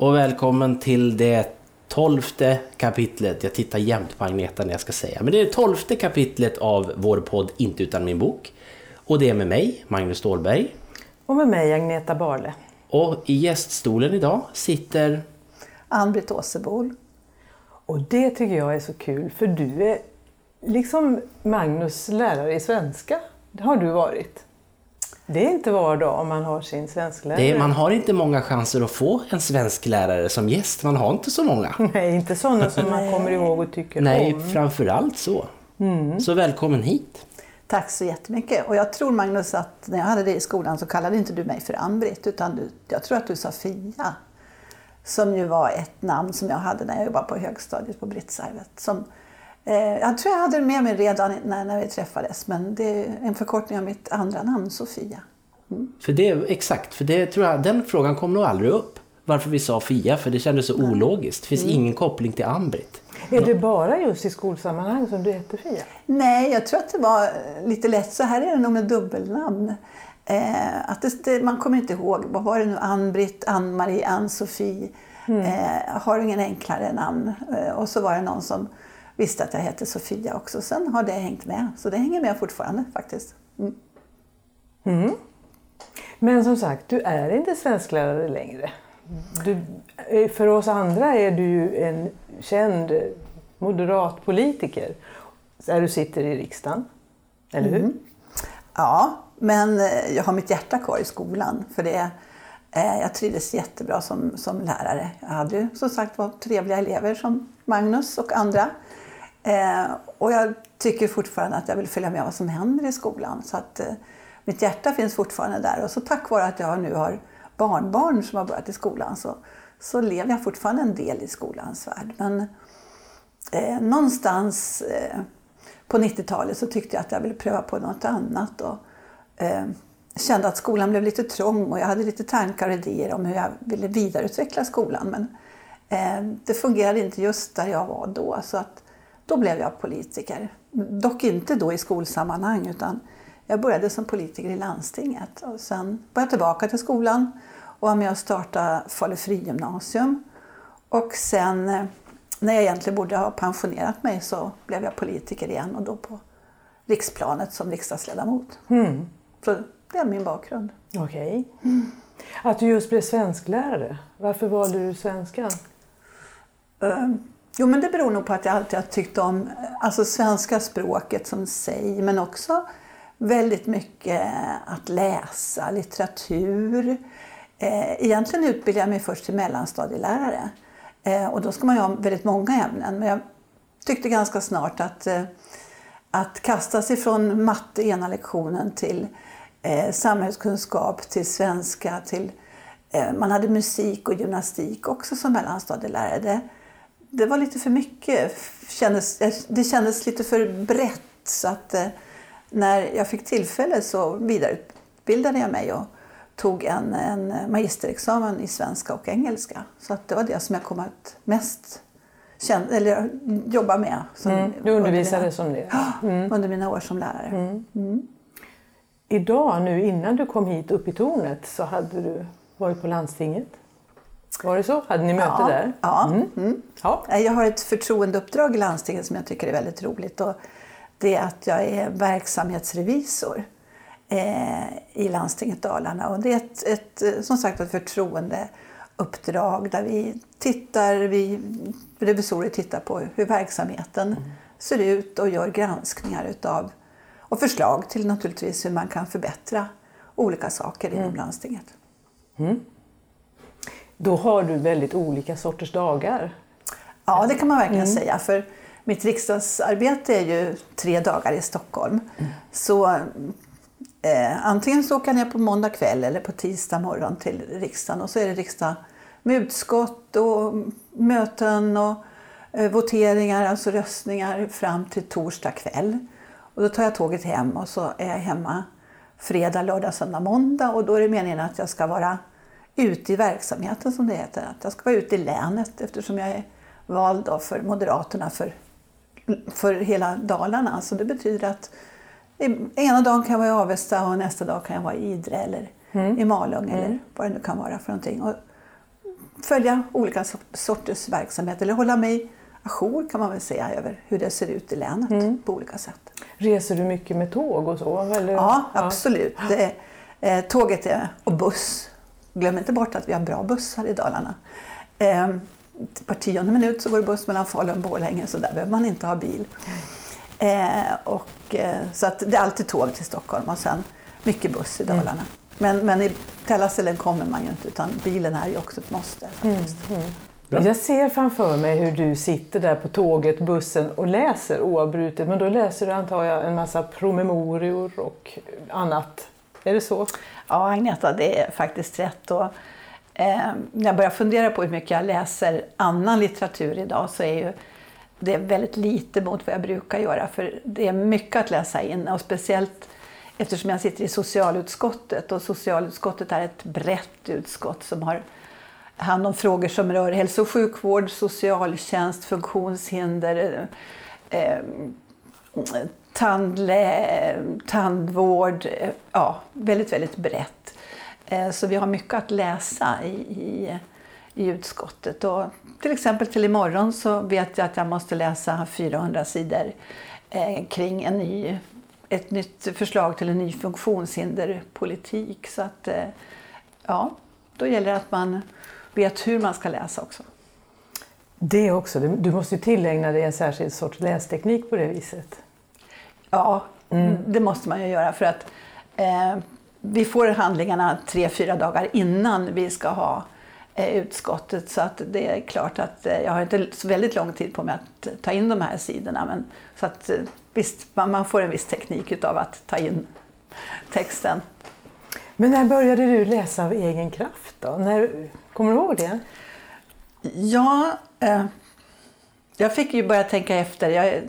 Och välkommen till det tolfte kapitlet. Jag tittar jämt på Agneta när jag ska säga. Men det är det tolfte kapitlet av vår podd Inte utan min bok. Och det är med mig, Magnus Ståhlberg. Och med mig, Agneta Barle. Och i gäststolen idag sitter... Ann-Britt Åsebol. Och det tycker jag är så kul, för du är liksom Magnus lärare i svenska. Det har du varit. Det är inte var dag om man har sin svensklärare. Det är, man har inte många chanser att få en svensk lärare som gäst. Man har inte så många. Nej, inte sådana som man kommer ihåg och tycker Nej, om. framförallt så. Mm. Så välkommen hit. Tack så jättemycket. Och jag tror Magnus att när jag hade dig i skolan så kallade inte du mig för Ann-Britt utan du, jag tror att du sa Fia. Som ju var ett namn som jag hade när jag jobbade på högstadiet på Brittsarvet. Som, jag tror jag hade det med mig redan när, när vi träffades men det är en förkortning av mitt andra namn, Sofia. För det, exakt, för det tror jag, den frågan kom nog aldrig upp. Varför vi sa Fia, för det kändes så ologiskt. Det finns Mm. ingen koppling till Ann-Britt. Är det bara just i skolsammanhang som du heter Fia? Nej, jag tror att det var eh, lite lätt. Så här är det nog med dubbelnamn. Eh, att det, det, man kommer inte ihåg. Vad var det nu? Ann-Britt, Ann-Marie, Ann-Sofie. Eh, har ingen enklare namn. Eh, och så var det någon som visste att jag hette Sofia också. Sen har det hängt med. Så det hänger med fortfarande faktiskt. Mm. Men som sagt, du är inte svensklärare längre. Du, eh, för oss andra är du ju en känd moderat politiker. Där du sitter i riksdagen. Eller hur? Ja, men eh, jag har mitt hjärta kvar i skolan. För det, eh, jag trivdes jättebra som, som lärare. Jag hade ju som sagt var trevliga elever som Magnus och andra. Eh, och jag tycker fortfarande att jag vill följa med vad som händer i skolan. Så att eh, mitt hjärta finns fortfarande där. Och så tack vare att jag nu har barnbarn som har börjat i skolan så, så lever jag fortfarande en del i skolans värld. Men eh, någonstans eh, på 90-talet så tyckte jag att jag ville pröva på något annat. Och, eh, kände att skolan blev lite trång och jag hade lite tankar och idéer om hur jag ville vidareutveckla skolan. Men eh, det fungerade inte just där jag var då. Så att då blev jag politiker. Dock inte då i skolsammanhang utan jag började som politiker i landstinget. Och sen var jag tillbaka till skolan och var med och startade Falu gymnasium. Och sen eh, när jag egentligen borde ha pensionerat mig så blev jag politiker igen och då på riksplanet som riksdagsledamot. Så det är min bakgrund. Okej. Att du just blev svensklärare. Varför valde du svenskan? Eh, Jo, men det beror nog på att jag alltid har tyckt om alltså, svenska språket som sig, men också väldigt mycket att läsa, litteratur. Eh, egentligen utbildade jag mig först till mellanstadielärare. Eh, och då ska man ju ha väldigt många ämnen. Men jag tyckte ganska snart att, eh, att kasta sig från matte ena lektionen till samhällskunskap, till svenska, till man hade musik och gymnastik också som mellanstadielärare. Det, var lite för mycket. Kändes, det kändes lite för brett. Så att eh, när jag fick tillfälle så vidareutbildade jag mig och tog en, en magisterexamen i svenska och engelska. Så att det var det som jag kom att mest känna, eller jobba med. Som, Mm, du undervisade under som det. mina, under mina år som lärare. Idag, nu innan du kom hit upp i tornet, så hade du varit på landstinget. Var det så? Hade ni möte Ja, där? ja. Mm. ja. Nej, Jag har ett förtroendeuppdrag i landstinget som jag tycker är väldigt roligt. Och det är att jag är verksamhetsrevisor eh, i landstinget Dalarna. Och det är ett, ett, som sagt ett förtroendeuppdrag där vi tittar, vi revisorer tittar på hur verksamheten ser ut och gör granskningar utav och förslag till naturligtvis hur man kan förbättra olika saker inom landstinget. Då har du väldigt olika sorters dagar. Ja, det kan man verkligen säga. För mitt riksdagsarbete är ju tre dagar i Stockholm. Så eh, antingen så åker jag ner på måndag kväll eller på tisdag morgon till riksdagen. Och så är det riksdag med utskott och möten och eh, voteringar, alltså röstningar fram till torsdag kväll. Och då tar jag tåget hem och så är jag hemma fredag, lördag, söndag, måndag. Och då är det meningen att jag ska vara ute i verksamheten som det heter. Att jag ska vara ute i länet eftersom jag är vald då för Moderaterna för, för hela Dalarna. Så det betyder att ena dagen kan jag vara i Avesta och nästa dag kan jag vara i Idre eller i Malung eller vad det nu kan vara för någonting. Och följa olika sorters verksamhet eller hålla mig ajour kan man väl säga över hur det ser ut i länet mm. på olika sätt. Reser du mycket med tåg och så? Eller? Ja, absolut. Ja. Det, eh, tåget är, och buss. Glöm inte bort att vi har bra bussar i Dalarna. Eh, var tionde minut så går det buss mellan Falun och Borlänge så där behöver man inte ha bil. Eh, och, eh, så att det är alltid tåg till Stockholm och sen mycket buss i mm. Dalarna. Mm. Men, men i Tällaställen kommer man ju inte utan bilen är ju också ett måste. Faktiskt. Mm, mm. Jag ser framför mig hur du sitter där på tåget, bussen och läser oavbrutet. Men då läser du antar jag en massa promemorior och annat. Är det så? Ja, Agneta, det är faktiskt rätt. Och, eh, när jag börjar fundera på hur mycket jag läser annan litteratur idag så är ju det är väldigt lite mot vad jag brukar göra. För det är mycket att läsa in och speciellt eftersom jag sitter i socialutskottet och socialutskottet är ett brett utskott som har hand om frågor som rör hälso och sjukvård, socialtjänst, funktionshinder, eh, tandlä, eh, tandvård, eh, ja, väldigt, väldigt brett. Eh, så vi har mycket att läsa i, i, i, utskottet. Och till exempel till imorgon så vet jag att jag måste läsa 400 sidor kring en ny ett nytt förslag till en ny funktionshinderpolitik. Så att, ja, då gäller det att man vet hur man ska läsa också. Det också. Du måste ju tillägna dig en särskild sorts lästeknik på det viset. Ja, mm. det måste man ju göra för att eh, vi får handlingarna tre, fyra dagar innan vi ska ha eh, utskottet. Så att det är klart att eh, jag har inte så väldigt lång tid på mig att ta in de här sidorna. Men, så att eh, visst, man får en viss teknik av att ta in texten. Men när började du läsa av egen kraft? Då? När, kommer du ihåg det? Ja, eh, jag fick ju börja tänka efter. Jag,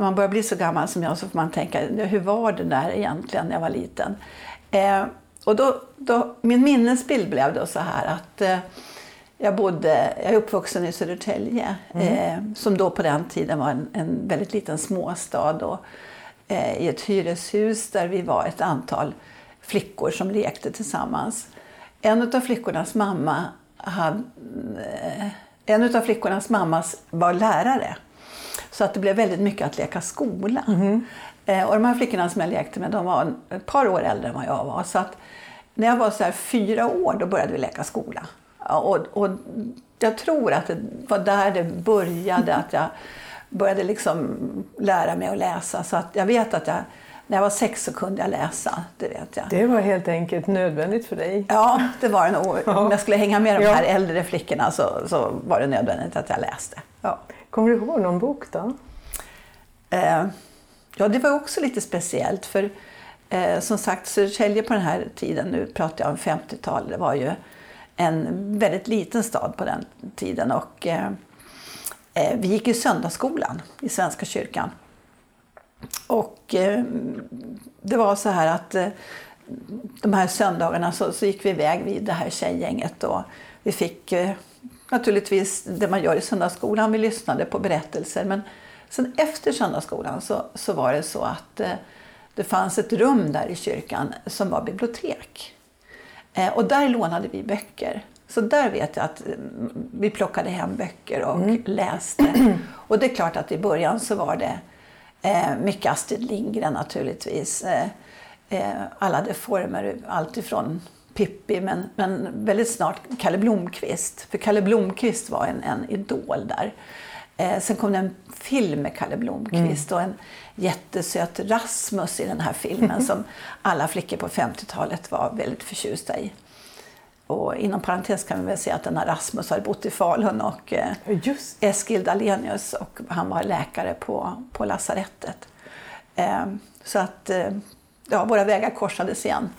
när man börjar bli så gammal som jag så får man tänka, hur var det där egentligen när jag var liten? Eh, och då, då, min minnesbild blev då så här att eh, jag, bodde, jag är uppvuxen i Södertälje mm. eh, som då på den tiden var en, en väldigt liten småstad. Och, eh, I ett hyreshus där vi var ett antal flickor som lekte tillsammans. En av flickornas mamma hade, eh, en av flickornas mammas var lärare. Så att det blev väldigt mycket att leka skola. Mm. och de här flickorna som jag lekte med de var ett par år äldre än vad jag var. Så att när jag var så fyra år då började vi leka skola. Och, och jag tror att det var där det började, att jag började liksom lära mig att läsa. Så att jag vet att jag, när jag var sex så kunde jag läsa. Det vet jag. Det var helt enkelt nödvändigt för dig? Ja, det var det nog. Om jag skulle hänga med de här äldre flickorna så, så var det nödvändigt att jag läste. Ja. Kommer du ihåg någon bok då? Eh, ja, det var också lite speciellt. För eh, som sagt, Södertälje på den här tiden, nu pratar jag om 50-tal, det var ju en väldigt liten stad på den tiden. Och, eh, eh, vi gick i söndagsskolan i Svenska kyrkan. Och eh, det var så här att eh, de här söndagarna så, så, gick vi iväg vid det här tjejgänget. Och vi fick eh, naturligtvis det man gör i söndagsskolan, vi lyssnade på berättelser. Men sen efter söndagsskolan så, så var det så att eh, det fanns ett rum där i kyrkan som var bibliotek. Eh, och där lånade vi böcker. Så där vet jag att mm, vi plockade hem böcker och mm. läste. Och det är klart att i början så var det eh, mycket Astrid Lindgren naturligtvis. Eh, eh, alla de former, alltifrån Pippi men, men väldigt snart Kalle Blomqvist. För Kalle Blomqvist var en, en idol där. Eh, sen kom det en film med Kalle Blomqvist mm. och en jättesöt Rasmus i den här filmen som alla flickor på 50-talet var väldigt förtjusta i. Och inom parentes kan vi väl säga att den här Rasmus hade bott i Falun och eh, Just. Eskil Dalenius och han var läkare på, på lasarettet. Eh, så att eh, ja, våra vägar korsades igen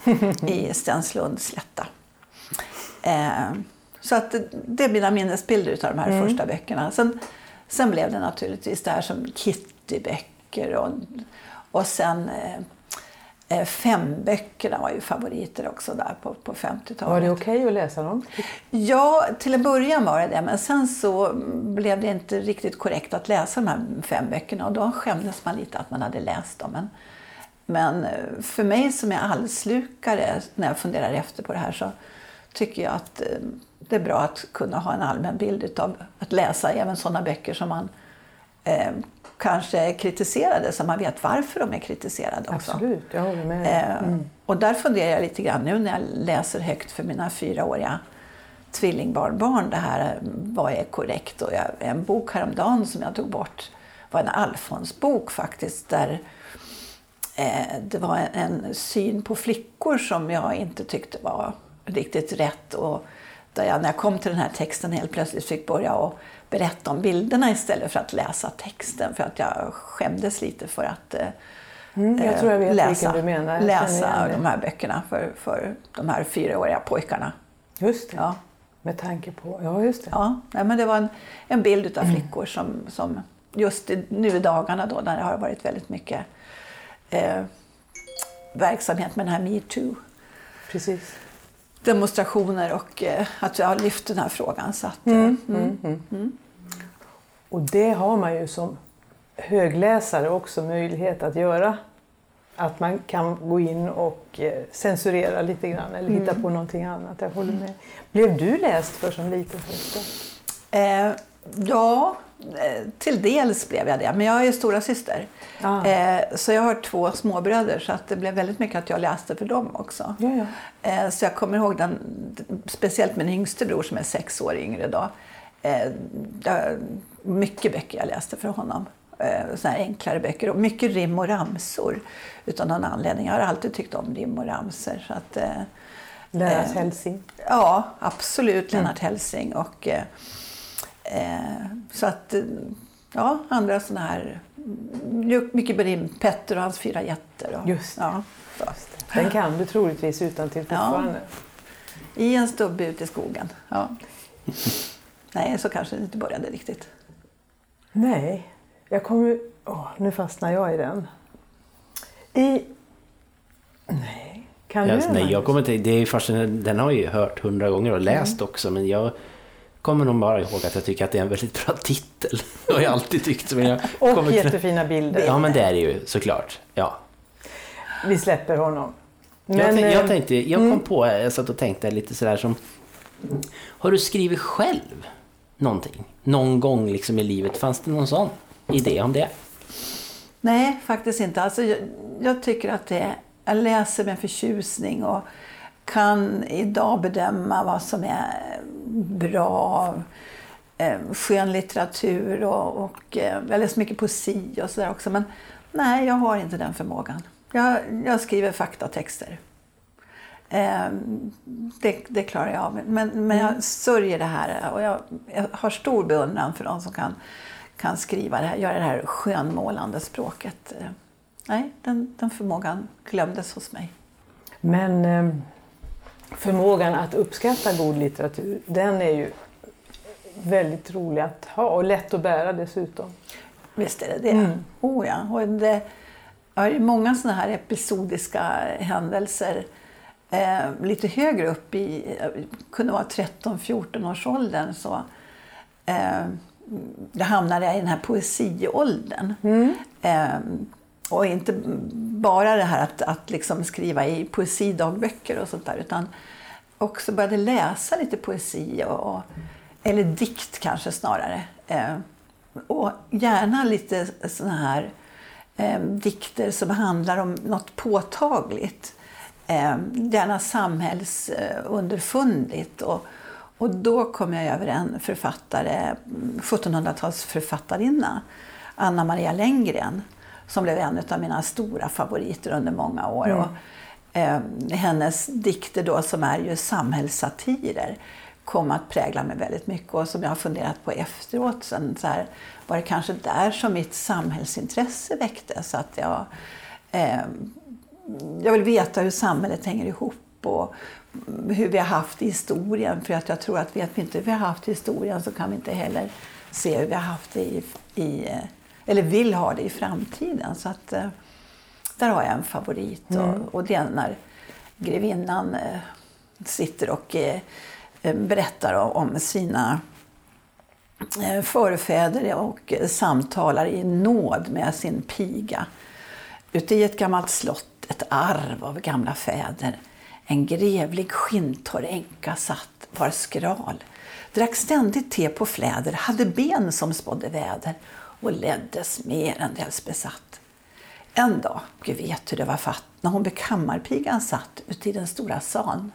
i Stenslund slätta. Eh, så att det är mina minnesbilder av de här mm. första böckerna. Sen, sen blev det naturligtvis det här som Kittyböcker böcker. Och, och sen eh, eh, femböckerna var ju favoriter också där på, på 50-talet. Var det okej okay att läsa dem? Ja, till en början var det det. Men sen så blev det inte riktigt korrekt att läsa de här fem böckerna och då skämdes man lite att man hade läst dem. Men, men eh, för mig som är allslukare, när jag funderar efter på det här, så tycker jag att eh, det är bra att kunna ha en allmän bild av att läsa även sådana böcker som man eh, kanske är kritiserade så man vet varför de är kritiserade också. Absolut, jag håller med. Eh, mm. Och där funderar jag lite grann nu när jag läser högt för mina fyraåriga tvillingbarnbarn det här, vad är korrekt? Och jag, en bok häromdagen som jag tog bort var en Alfons-bok faktiskt där eh, det var en, syn på flickor som jag inte tyckte var riktigt rätt. Och där jag när jag kom till den här texten helt plötsligt fick börja och berätta om bilderna istället för att läsa texten för att jag skämdes lite för att eh, mm, jag tror jag vet läsa, du menar. läsa de här böckerna för, för de här fyraåriga pojkarna. Just det. Ja. Med tanke på, ja just det. Ja, men det var en, en bild av flickor som, som just nu i dagarna då när det har varit väldigt mycket eh, verksamhet med den här metoo. Precis. Demonstrationer och eh, att jag har lyft den här frågan. Så att, eh, mm, mm, mm, mm. Och det har man ju som högläsare också möjlighet att göra. Att man kan gå in och eh, censurera lite grann eller hitta mm. på någonting annat. Jag håller med. Blev du läst för som liten eh, Ja, Eh, till dels blev jag det, men jag är stora syster. Ah. Eh, så jag har två småbröder så att det blev väldigt mycket att jag läste för dem också. Ja, ja. Eh, så jag kommer ihåg den, speciellt min yngste bror som är sex år yngre då. Eh, mycket böcker jag läste för honom. Eh, såna enklare böcker och mycket rim och ramsor utan någon anledning. Jag har alltid tyckt om rim och ramsor. Så att, eh, Lennart Hellsing? Ja, absolut Lennart mm. Hellsing. Och, så att, eh, ja, andra sådana här, mycket berim, Petter och hans fyra jätter. Och, Just det. Ja, Just det. Den kan du troligtvis utan till fortfarande. Ja. I en stubbe ute i skogen. Ja. Nej, så kanske det inte började riktigt. Nej, jag kommer... Oh, nu fastnar jag i den. I... Nej, kan jag, du Nej, jag kommer inte... Det är fascinerande. Den har jag ju hört hundra gånger och läst mm. också, men jag kommer nog bara ihåg att jag tycker att det är en väldigt bra titel. Det har jag alltid tyckt. Men jag och jättefina bilder. Ja, men det är det ju såklart. Ja. Vi släpper honom. Men, jag, jag, eh, tänkte, jag kom mm. på, jag satt och tänkte lite sådär som... Har du skrivit själv någonting? Någon gång liksom i livet? Fanns det någon sån idé om det? Nej, faktiskt inte. Alltså, jag, jag tycker att det... Jag läser med förtjusning och kan idag bedöma vad som är bra eh, skönlitteratur och, och eh, jag läser mycket poesi och sådär också. Men nej, jag har inte den förmågan. Jag, jag skriver faktatexter. Eh, det, det, klarar jag av. Men, men jag mm. sörjer det här och jag, jag, har stor beundran för de som kan, kan skriva det här, göra det här skönmålande språket. Eh, nej, den, den förmågan glömdes hos mig. Men eh, förmågan att uppskatta god litteratur, den är ju väldigt rolig att ha och lätt att bära dessutom. Visst är det det. Mm. Oh ja. Och det är många sådana här episodiska händelser eh, lite högre upp i, kunde vara 13-14 års åldern så eh, jag hamnade i den här poesiåldern. Mm. Eh, och inte bara det här att, att liksom skriva i poesidagböcker och sånt där utan också började läsa lite poesi, och, eller dikt kanske snarare. Eh, och gärna lite såna här eh, dikter som handlar om något påtagligt. Eh, gärna samhällsunderfundigt. Och, och då kom jag över en författare, mm, 1700-talsförfattarinna, Anna Maria Lenngren som blev en av mina stora favoriter under många år. Mm. Och, eh, hennes dikter då, som är ju samhällssatirer kom att prägla mig väldigt mycket och som jag har funderat på efteråt. Sen, så här, var det kanske där som mitt samhällsintresse väcktes? Att jag, eh, jag vill veta hur samhället hänger ihop och hur vi har haft historien. För att jag tror att vet vi inte hur vi har haft historien så kan vi inte heller se hur vi har haft det i, i eh, eller vill ha det i framtiden. Så att, eh, där har jag en favorit. Mm. Och, och det är när grevinnan eh, sitter och eh, berättar om sina förfäder och samtalar i nåd med sin piga. Ute i ett gammalt slott, ett arv av gamla fäder. En grevlig skinntorr änka satt, var skral, drack ständigt te på fläder, hade ben som spådde väder och leddes merendels besatt. En dag, Gud vet hur det var fatt, när hon vid kammarpigan satt ute i den stora salen,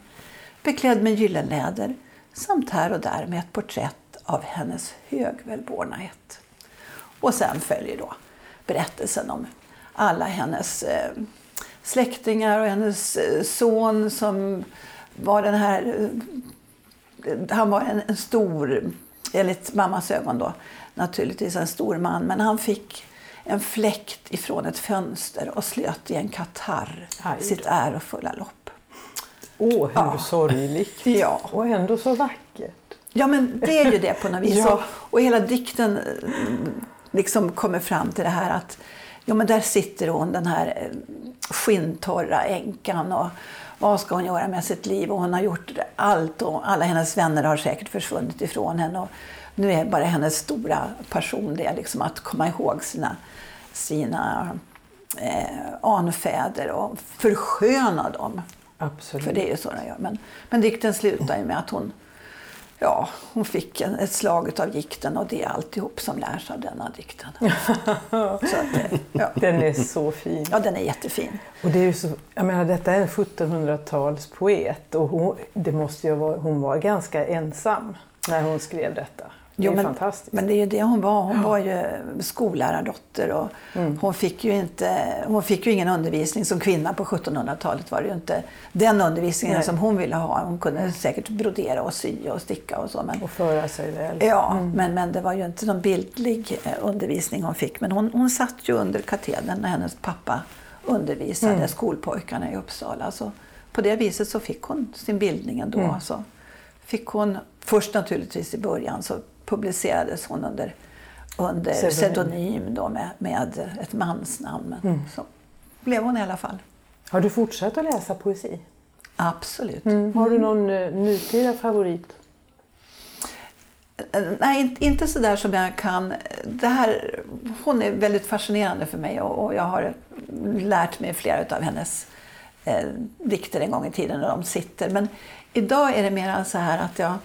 beklädd med gyllenläder samt här och där med ett porträtt av hennes högvälbornhet. Och sen följer då berättelsen om alla hennes eh, släktingar och hennes eh, son som var den här... Eh, han var en, en stor, enligt mammas ögon då, naturligtvis en stor man, men han fick en fläkt ifrån ett fönster och slöt i en katarr Aj. sitt ärofulla lopp. Åh, hur Ja. sorgligt. Ja. Och ändå så vackert. Ja, men det är ju det på något vis. Ja. Och, och hela dikten eh, liksom kommer fram till det här att ja, men där sitter hon, den här eh, skinntorra änkan och vad ska hon göra med sitt liv? Och hon har gjort allt och alla hennes vänner har säkert försvunnit ifrån henne. Och nu är bara hennes stora passion det liksom att komma ihåg sina, sina eh, anfäder och försköna dem. Absolut. För det är ju så den gör. Men, men dikten slutar ju med att hon, ja, hon fick en, ett slag av gikten och det är alltihop som lärs av denna dikten. så att, ja. Den är så fin. ja, den är jättefin. Och det är så, jag menar, detta är en 1700-talspoet och hon, det måste ju vara, hon var ganska ensam när hon skrev detta. Det Jo, är men, fantastiskt. men det är ju det hon var. Hon var ju skollärardotter och Mm. hon, fick ju inte, hon fick ju ingen undervisning som kvinna på 1700-talet. var det ju inte den undervisningen Nej. som hon ville ha. Hon kunde säkert brodera och sy och sticka och så. Men, Och föra sig väl. Ja, Mm. men, men det var ju inte någon bildlig eh, undervisning hon fick. Men hon, hon satt ju under katedern när hennes pappa undervisade Mm. skolpojkarna i Uppsala. Så på det viset så fick hon sin bildning ändå. Mm. Så fick hon, först naturligtvis i början så publicerades hon under, under Pseudonym. pseudonym då med, med ett mansnamn. Mm. så blev hon i alla fall. Har du fortsatt att läsa poesi? Absolut. Har du någon uh, nutida favorit? Eh, Nej, inte- så där som jag kan. Det här, hon är väldigt fascinerande för mig och, jag har lärt mig flera av hennes eh, dikter en gång i tiden när de sitter. Men idag är det mer så här att jag, eh,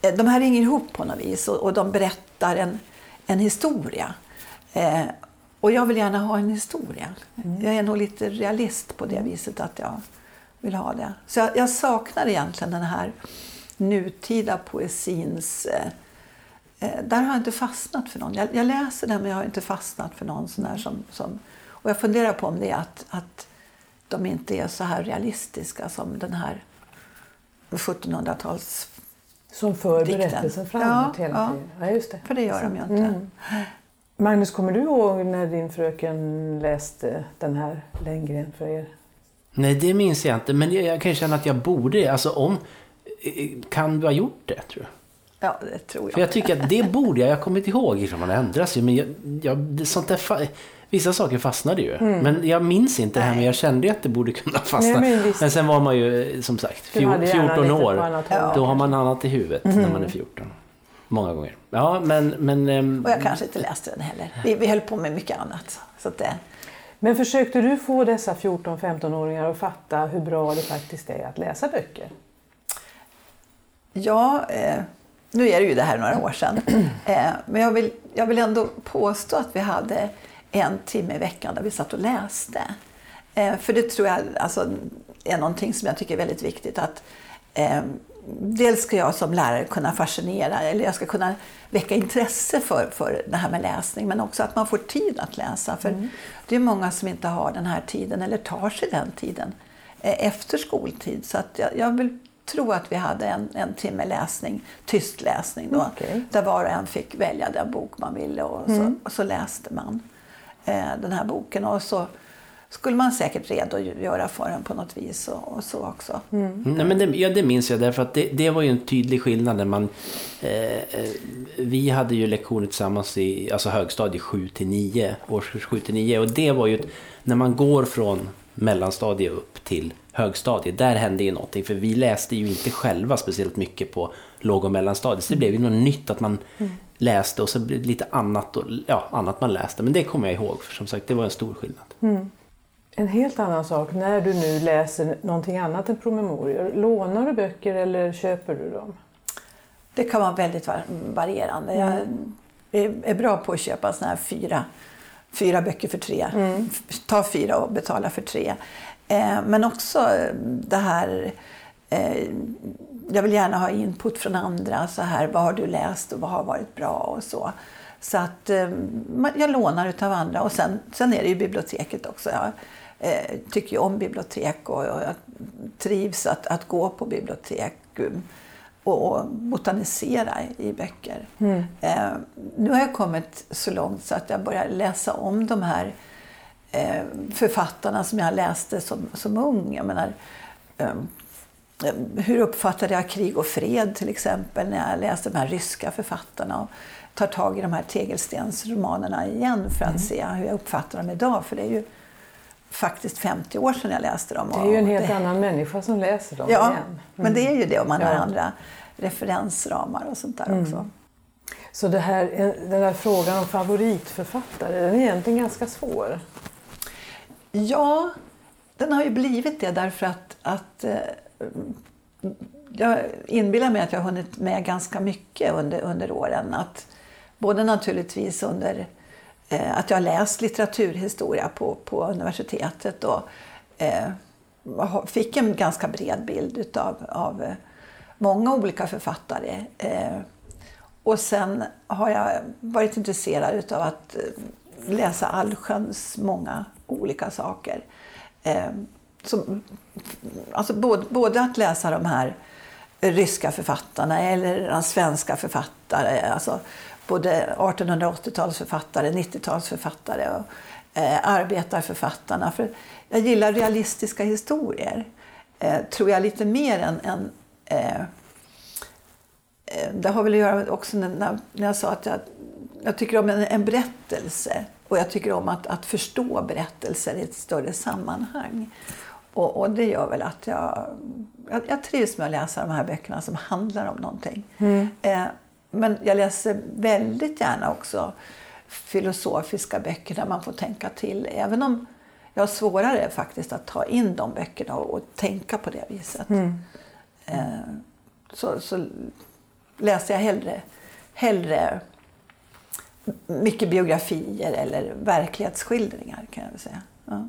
de här hänger ihop på något vis och, och de berättar en, en historia. Eh, och jag vill gärna ha en historia. Jag är nog lite realist på det viset att jag vill ha det. Så jag, jag saknar egentligen den här nutida poesins... Eh, eh, där har jag inte fastnat för någon. Jag, jag läser den men jag har inte fastnat för någon sån där som, som... Och jag funderar på om det är att, att de inte är så här realistiska som den här 1700-tals... Som för Dikten. berättelsen framåt Ja, hela ja. tiden? Ja, just det. För det gör de ju inte. Mm. Magnus, kommer du ihåg när din fröken läste den här Lenngren för er? Nej, det minns jag inte. Men jag, jag kan känna att jag borde. Alltså om... Kan du ha gjort det, tror du? Ja, det tror jag. För jag tycker att det borde jag. Jag har kommit ihåg. Liksom, man ändras ju. Men jag, jag, det- sånt där, vissa saker fastnade ju. Men jag minns inte det här. Men jag kände ju att det borde kunna fastna. Nej, men, men sen var man ju, som sagt, Du hade fjor, gärna 14 lite på år. Ja. Då har man annat i huvudet när man är 14. Många gånger. Ja, men... men ehm, Och jag kanske inte läste den heller. Vi, vi höll på med mycket annat. Så att det, Men försökte du få dessa 14-15-åringar att fatta hur bra det faktiskt är att läsa böcker? Ja, eh, nu är det ju det här några år sedan. Eh, men jag vill, jag vill ändå påstå att vi hade en timme i veckan där vi satt och läste. Eh, för det tror jag alltså, är någonting som jag tycker är väldigt viktigt. att eh, Dels ska jag som lärare kunna fascinera, eller jag ska kunna väcka intresse för, för det här med läsning, men också att man får tid att läsa. För det är många som inte har den här tiden, eller tar sig den tiden, eh, efter skoltid. Så att jag, jag vill tro att vi hade en, en timme läsning, tyst läsning då, Okej. där var och en fick välja den bok man ville och så, och så läste man den här boken. Och så skulle man säkert redogöra för den på något vis och, och så också. Nej, men det, ja, det minns jag därför att det, det var ju en tydlig skillnad när man... Eh, eh, vi hade ju lektioner tillsammans i alltså högstadiet 7 till 9, årskurs 7 till 9 och det var ju ett, när man går från mellanstadiet upp till högstadiet, där hände ju någonting. För vi läste ju inte själva speciellt mycket på låg och mellanstadiet. Så det blev ju något nytt att man läste och så blev det lite annat, och, ja, annat man läste men det kommer jag ihåg för som sagt det var en stor skillnad. En helt annan sak, när du nu läser någonting annat än promemorior, lånar du böcker eller köper du dem? Det kan vara väldigt var- varierande. Jag är, bra på att köpa såna här fyra, fyra böcker för tre. F- Ta fyra och betala för tre. Eh, men också eh, det här... Eh, jag vill gärna ha input från andra. Så här, vad har du läst och vad har varit bra och så. Så att eh, jag lånar utav andra. Och sen, sen är det ju biblioteket också. Jag eh, tycker ju om bibliotek och, jag trivs att, att gå på bibliotek. um, och botanisera i böcker. Eh, nu har jag kommit så långt så att jag börjar läsa om de här eh, författarna som jag läste som, som ung. Jag menar, eh, eh, hur uppfattade jag krig och fred till exempel när jag läste de här ryska författarna och tar tag i de här tegelstensromanerna igen för att se hur jag uppfattar dem idag. För det är ju faktiskt 50 år sedan jag läste dem. Det är ju en helt det- annan människa som läser dem Ja, igen. men det är ju det om man har Ja. andra referensramar och sånt där också. Så det här, den där frågan om favoritförfattare, den är egentligen ganska svår. Ja, den har ju blivit det därför att, att eh, jag inbillar mig att jag har hunnit med ganska mycket under, under åren. Att, både naturligtvis under eh, att jag har läst litteraturhistoria på, på universitetet och eh, fick en ganska bred bild utav, av eh, många olika författare. Eh, och sen har jag varit intresserad utav att eh, läsa allsköns många olika saker. Eh, som, alltså både, både att läsa de här ryska författarna eller de svenska författare. Alltså både 1880-talsförfattare, 90-talsförfattare och eh, arbetarförfattarna. För jag gillar realistiska historier. Eh, tror jag lite mer än, än eh, Eh, Det har väl att göra också när, när jag sa att jag, jag tycker om en, en berättelse och jag tycker om att, att förstå berättelser i ett större sammanhang. Och, och det gör väl att jag, jag, jag trivs med att läsa de här böckerna som handlar om någonting. Eh, men jag läser väldigt gärna också filosofiska böcker där man får tänka till. Även om jag har svårare faktiskt att ta in de böckerna och, och tänka på det viset. Eh, så, så läser jag hellre, hellre mycket biografier eller verklighetsskildringar kan jag säga. Ja.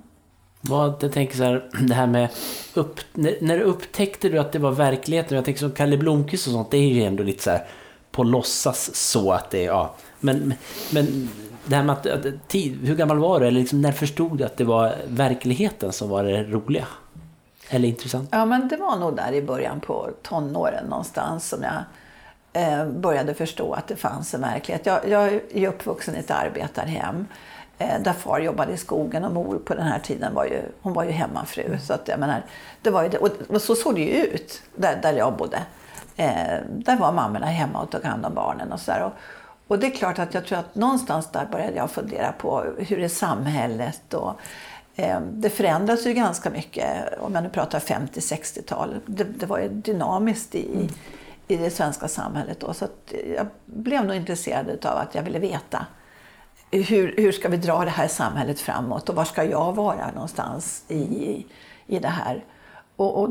Vad, jag tänker så här, det här med upp, när, när upptäckte du att det var verkligheten? Jag tänker som Kalle Blomkvist och sånt, det är ju ändå lite så här på låtsas så att det är, ja. Men, men det här med att, att tid, hur gammal var du? Eller liksom, när förstod du att det var verkligheten som var det roliga? Eller intressant? ja, men det var nog där i början på tonåren någonstans som jag eh, började förstå att det fanns en verklighet. Jag, jag är uppvuxen i ett arbetarhem där far jobbade i skogen och mor på den här tiden var ju, hon var ju hemmafru. Så att, jag menar, det var ju det, och, så såg det ju ut där, där jag bodde. Eh, där var mammorna hemma och tog hand om barnen och sådär. Och, och det är klart att jag tror att någonstans där började jag fundera på hur är samhället och eh, det förändras ju ganska mycket om jag nu pratar 50-60-tal. Det, det var ju dynamiskt i, i det svenska samhället då. Så jag blev nog intresserad av att jag ville veta hur, hur ska vi dra det här samhället framåt och var ska jag vara någonstans i, i det här? Och, och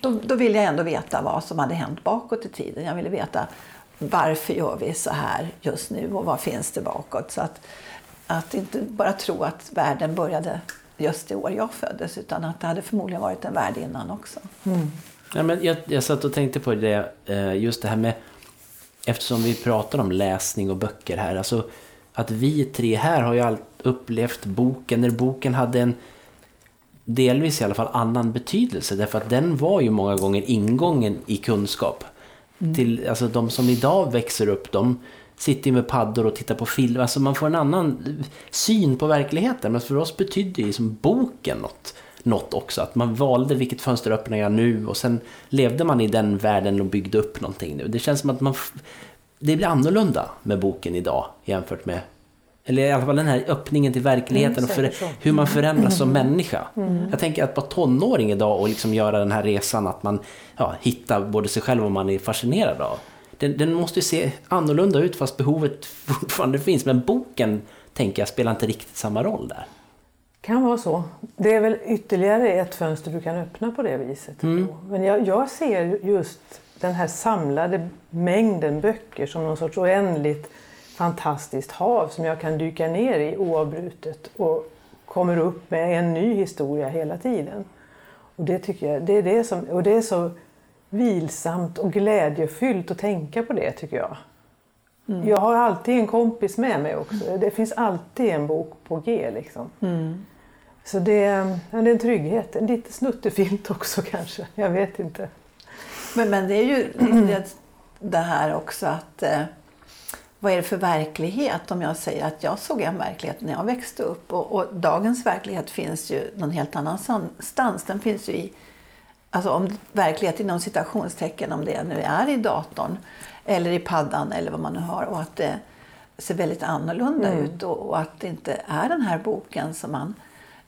då, då ville jag ändå veta vad som hade hänt bakåt i tiden. Jag ville veta varför gör vi så här just nu och vad finns det bakåt? Så att, att inte bara tro att världen började just det år jag föddes utan att det hade förmodligen varit en värld innan också. Ja, men jag, jag satt och tänkte på det, eh, just det här med, eftersom vi pratar om läsning och böcker här, alltså att vi tre här har ju upplevt boken, när boken hade en delvis i alla fall annan betydelse, därför att den var ju många gånger ingången i kunskap. Till, alltså de som idag växer upp, de sitter med paddor och tittar på film, alltså man får en annan syn på verkligheten, men för oss betydde ju som boken något något också. Att man valde vilket fönster öppnar jag nu och sen levde man i den världen och byggde upp någonting nu. Det känns som att man... Det blir annorlunda med boken idag jämfört med... Eller i alla fall den här öppningen till verkligheten och för, säkert så. hur man förändras som människa. Jag tänker att vara tonåring idag och liksom göra den här resan att man ja, hittar både sig själv och man är fascinerad av. Den, den måste ju se annorlunda ut fast behovet fortfarande finns. Men boken, tänker jag, spelar inte riktigt samma roll där. kan vara så. Det är väl ytterligare ett fönster du kan öppna på det viset. Mm. Men jag, jag ser just den här samlade mängden böcker som någon sorts oändligt fantastiskt hav som jag kan dyka ner i oavbrutet och kommer upp med en ny historia hela tiden. Och det tycker jag, det är det som, och det är så vilsamt och glädjefyllt att tänka på det tycker jag. Jag har alltid en kompis med mig också. Det finns alltid en bok på G liksom. Så det, ja, det är en trygghet. En lite snuttefilt också kanske. Jag vet inte. Men, men det är ju det, det här också att eh, vad är det för verklighet om jag säger att jag såg en verklighet när jag växte upp? Och, och dagens verklighet finns ju någon helt annanstans. Den finns ju i, alltså om verklighet inom citationstecken om det nu är i datorn eller i paddan eller vad man nu har och att det ser väldigt annorlunda ut och, och att det inte är den här boken som man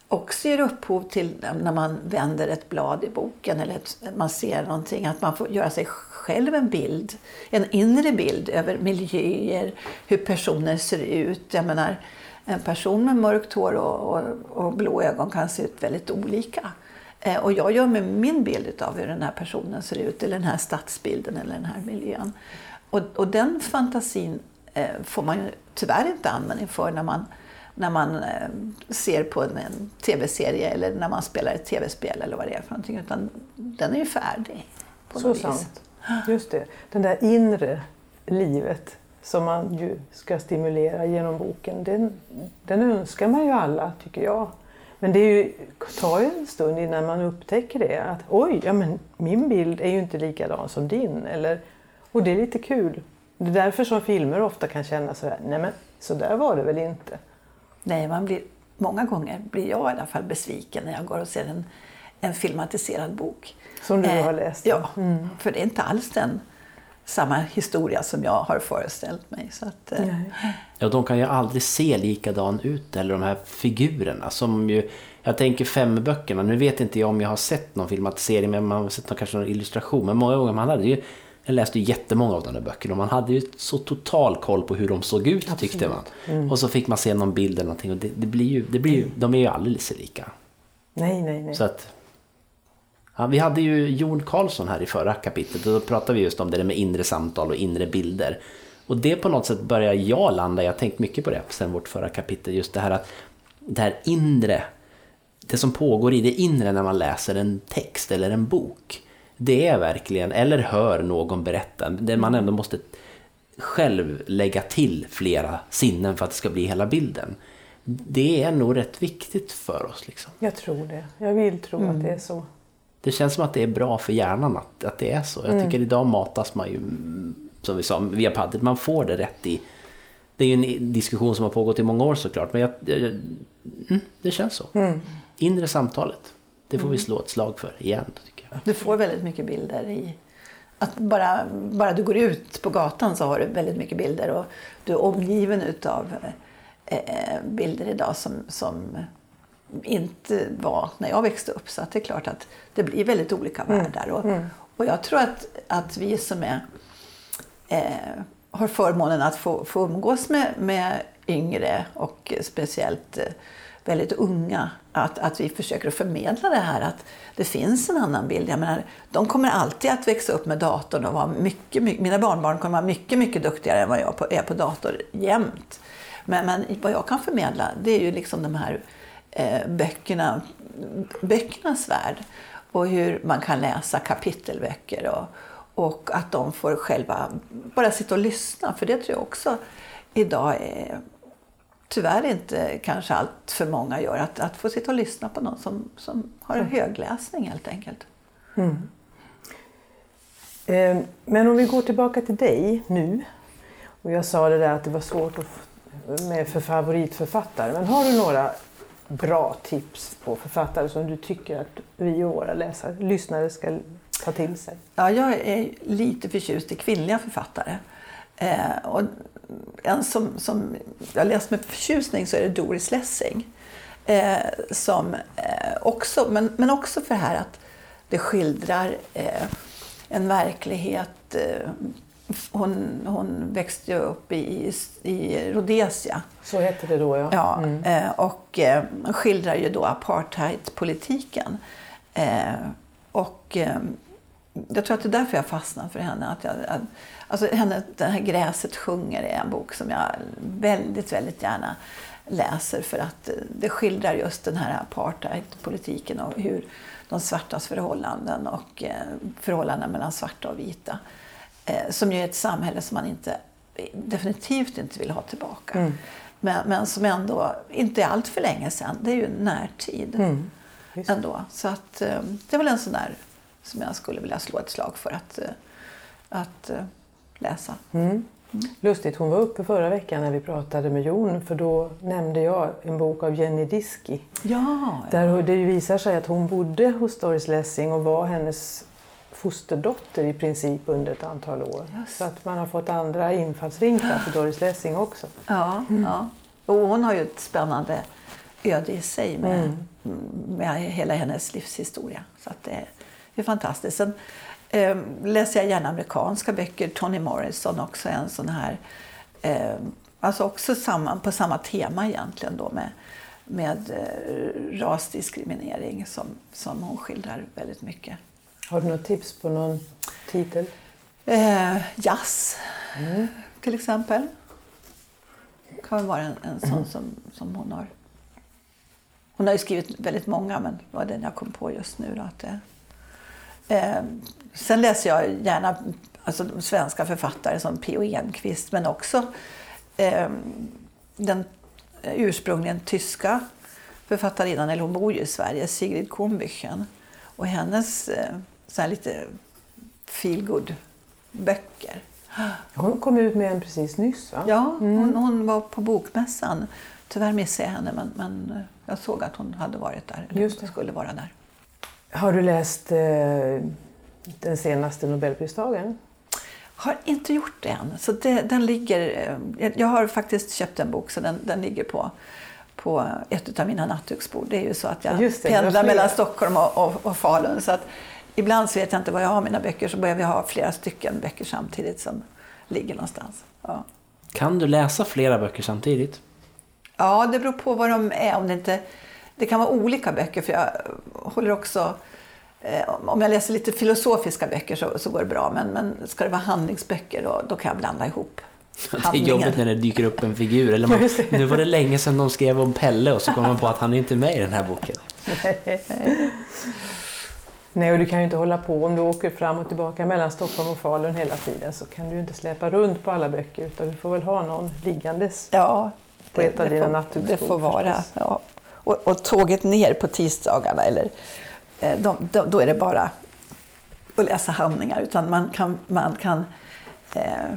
också ger upphov till när man vänder ett blad i boken eller man ser någonting. Att man får göra sig själv en bild, en inre bild över miljöer, hur personer ser ut. Jag menar, en person med mörkt hår och, och, och blå ögon kan se ut väldigt olika. Eh, och jag gör mig min bild av hur den här personen ser ut, eller den här stadsbilden eller den här miljön. Och, och den fantasin eh, får man ju tyvärr inte användning för när man när man eh, ser på en, tv-serie eller när man spelar ett tv-spel eller vad det är för någonting. Utan den är ju färdig. På Så något vis. sant. Just det. Den där inre livet som man ju ska stimulera genom boken. Den, den önskar man ju alla, tycker jag. Men det är ju, tar ju en stund innan man upptäcker det. Att oj, ja, men min bild är ju inte likadan som din. Eller, och det är lite kul. Det är därför som filmer ofta kan kännas så här, nej men så där var det väl inte. Nej, man blir, många gånger blir jag i alla fall besviken när jag går och ser en, en filmatiserad bok. Som du Eh, har läst. Ja, för det är inte alls den samma historia som jag har föreställt mig. Så att, eh, Nej. Ja, de kan ju aldrig se likadan ut, eller de här figurerna som ju... Jag tänker fem-böckerna, nu vet inte jag om jag har sett någon filmatisering, men man har sett någon, kanske någon illustration. Men många gånger man hade ju... Jag läste ju jättemånga av de där böckerna och man hade ju så total koll på hur de såg ut tyckte man. Och så fick man se någon bild eller någonting och det, det blir ju, det blir ju, de är ju alldeles lika. nej, nej. nej. Så att, ja, vi hade ju Jon Karlsson här i förra kapitlet och då pratade vi just om det där med inre samtal och inre bilder. Och det på något sätt börjar jag landa, jag har tänkt mycket på det sen vårt förra kapitel, just det här att det här inre, det som pågår i det inre när man läser en text eller en bok. Det är verkligen, eller hör någon berätta, där man ändå måste själv lägga till flera sinnen för att det ska bli hela bilden. Det är nog rätt viktigt för oss. Liksom. Jag tror det. Jag vill tro att det är så. Det känns som att det är bra för hjärnan att, att det är så. Jag tycker idag matas man ju, mm, som vi sa, via paddet. Man får det rätt i... Det är ju en diskussion som har pågått i många år såklart, men jag, jag, mm, det känns så. Inre samtalet, det får vi slå ett slag för igen, jag. Du får väldigt mycket bilder i... Att bara, bara du går ut på gatan så har du väldigt mycket bilder och du är omgiven utav eh, bilder idag som, som inte var när jag växte upp. Så det är klart att det blir väldigt olika världar. Och, och jag tror att, att vi som är, eh, har förmånen att få, få umgås med, med yngre och speciellt eh, väldigt unga, att, att vi försöker förmedla det här att det finns en annan bild. Jag menar, de kommer alltid att växa upp med datorn och vara mycket, mycket, mina barnbarn kommer vara mycket, mycket duktigare än vad jag på, är på dator jämt. Men, men vad jag kan förmedla det är ju liksom de här eh, böckerna, böckernas värld och hur man kan läsa kapitelböcker och, och att de får själva bara sitta och lyssna. För det tror jag också idag är tyvärr inte kanske allt för många gör. Att, att få sitta och lyssna på någon som, som har en högläsning helt enkelt. Eh, Men om vi går tillbaka till dig nu. Och jag sa det där att det var svårt att med för favoritförfattare. Men har du några bra tips på författare som du tycker att vi och våra läsare, lyssnare ska ta till sig? Ja, jag är lite förtjust i kvinnliga författare. Eh, och en som, som jag läst med förtjusning så är det Doris Lessing. Eh, som eh, också, men, men också för det här att det skildrar eh, en verklighet eh, hon, hon växte ju upp i, i Rhodesia. Så hette det då ja. Ja, eh, och eh, skildrar ju då apartheidpolitiken. Och jag tror att det är därför jag fastnade för henne. Att jag, att, alltså henne, den här Gräset sjunger är en bok som jag väldigt, väldigt gärna läser för att det skildrar just den här apartheidpolitiken och hur de svartas förhållanden och eh, förhållanden mellan svarta och vita. Eh, som ju är ett samhälle som man inte, definitivt inte vill ha tillbaka. Mm. Men, men som ändå inte är allt för länge sedan. Det är ju närtid Mm. Ändå. Så att, eh, det är väl en sån där som jag skulle vilja slå ett slag för att, eh, att eh, läsa. Mm. Lustigt, hon var uppe förra veckan när vi pratade med Jon för då nämnde jag en bok av Jenny Diski. Ja, Där det visar sig att hon bodde hos Doris Lessing och var hennes fosterdotter i princip under ett antal år. Just. Så att man har fått andra infallsvinklar för Doris Lessing också. ja, ja. Och hon har ju ett spännande öde i sig med, med hela hennes livshistoria. Så att det är, det är fantastiskt. Sen eh, läser jag gärna amerikanska böcker. Toni Morrison också en sån här, eh, alltså också samma, på samma tema egentligen då med, med eh, rasdiskriminering som, som hon skildrar väldigt mycket. Har du något tips på någon titel? Eh, jazz till exempel. kan vara en, en sån som, som hon har. Hon har ju skrivit väldigt många men det var den jag kom på just nu. Då, att det, eh, sen läser jag gärna alltså, de svenska författare som P.O. Enquist men också eh, den ursprungligen tyska författarinnan, eller hon bor ju i Sverige, Sigrid Kronbüchen. Och hennes eh, så lite feelgood böcker. Hon kom ut med en precis nyss va? Ja, hon, hon var på bokmässan. Tyvärr missade jag henne men, men eh, jag såg att hon hade varit där. Eller Just det. skulle vara där. Har du läst eh, den senaste Nobelpristagaren? Har inte gjort det än. Så det, den ligger, eh, jag- har faktiskt köpt en bok så den, den ligger på, på ett av mina nattduksbord. Det är ju så att jag det, pendlar mellan Stockholm och, och, och Falun. Så att ibland så vet jag inte var jag har mina böcker så börjar jag ha flera stycken böcker samtidigt som ligger någonstans. Ja. Kan du läsa flera böcker samtidigt? Ja, det beror på vad de är. Om det, inte, det kan vara olika böcker, för jag håller också... Eh, om jag läser lite filosofiska böcker så, så går det bra, men, men ska det vara handlingsböcker då, då kan jag blanda ihop Det är handlingen. jobbigt när det dyker upp en figur. Eller man, nu var det länge sedan de skrev om Pelle och så kom man på att han är inte med i den här boken. Nej, och du kan ju inte hålla på om du åker fram och tillbaka mellan Stockholm och Falun hela tiden så kan du ju inte släpa runt på alla böcker utan du får väl ha någon liggandes. Ja, På ett av dina får, nattduksbord det får vara. Ja. Och, och tåget ner på tisdagarna, eller, eh, de, de, då är det bara att läsa handlingar. Utan man kan, man kan eh,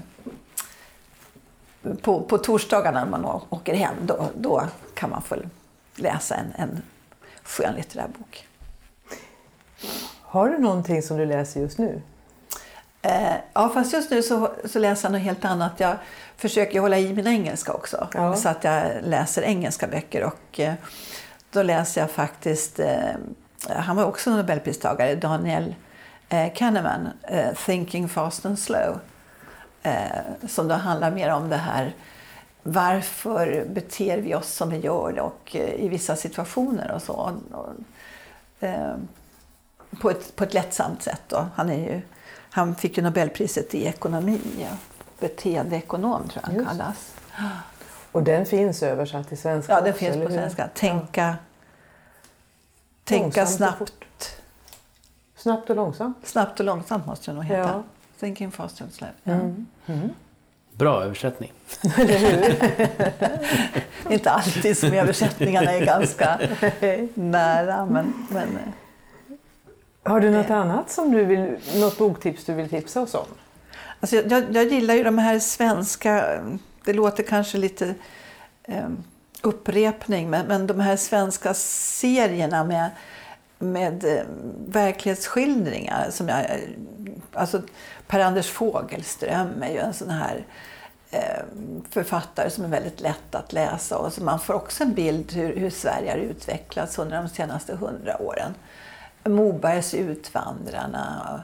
på, på torsdagarna när man åker hem, då, då kan man få läsa en, en skönlitterär bok. Har du någonting som du läser just nu? Eh, ja, fast just nu så, så läser jag något helt annat. Jag försöker hålla i min engelska också. Ja. Så att jag läser engelska böcker. Och eh, då läser jag faktiskt, eh, han var också nobelpristagare, Daniel Kahneman, Thinking fast and slow. Som då handlar mer om det här varför beter vi oss som vi gör och i vissa situationer och så. På ett, på ett lättsamt sätt. Då. Han, är ju, han fick ju Nobelpriset i ekonomi. Ja. Beteendeekonom tror jag han Just. kallas. Och den finns översatt till svenska Ja, den finns på svenska. Tänka, tänka Långsamt och snabbt. Snabbt och långsamt. Snabbt och långsamt måste det nog heta. Ja. Thinking fast and slow. Ja. Mm. Bra översättning. Inte alltid som översättningarna är ganska nära. Men, men Har du något annat som du vill, något boktips du vill tipsa oss om? Alltså jag, jag, jag gillar ju de här svenska, det låter kanske lite eh, upprepning, men, men de här svenska serierna med, med eh, verklighetsskildringar. Som jag, eh, alltså Per-Anders Fogelström är ju en sån här eh, författare som är väldigt lätt att läsa och så man får också en bild hur, hur Sverige har utvecklats under de senaste hundra åren. Mobergs Utvandrarna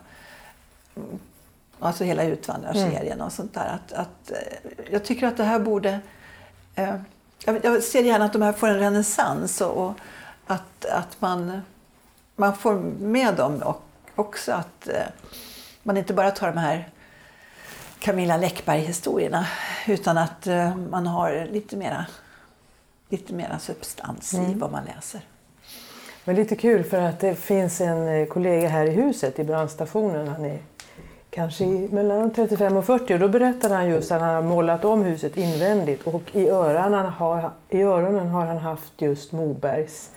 Alltså hela Utvandrarserien och sånt där. Att, att, eh, jag tycker att det här borde... Eh, jag, ser gärna att de här får en renässans och, och att, att man, man får med dem och också att eh, man inte bara tar de här Camilla Läckberg-historierna utan att eh, man har lite mera, lite mera substans i vad man läser. Men lite kul för att det finns en eh, kollega här i huset i brandstationen. Han är kanske mellan 35 och 40 och då berättade han just att han har målat om huset invändigt och i öronen har, i öronen har han haft just Mobergs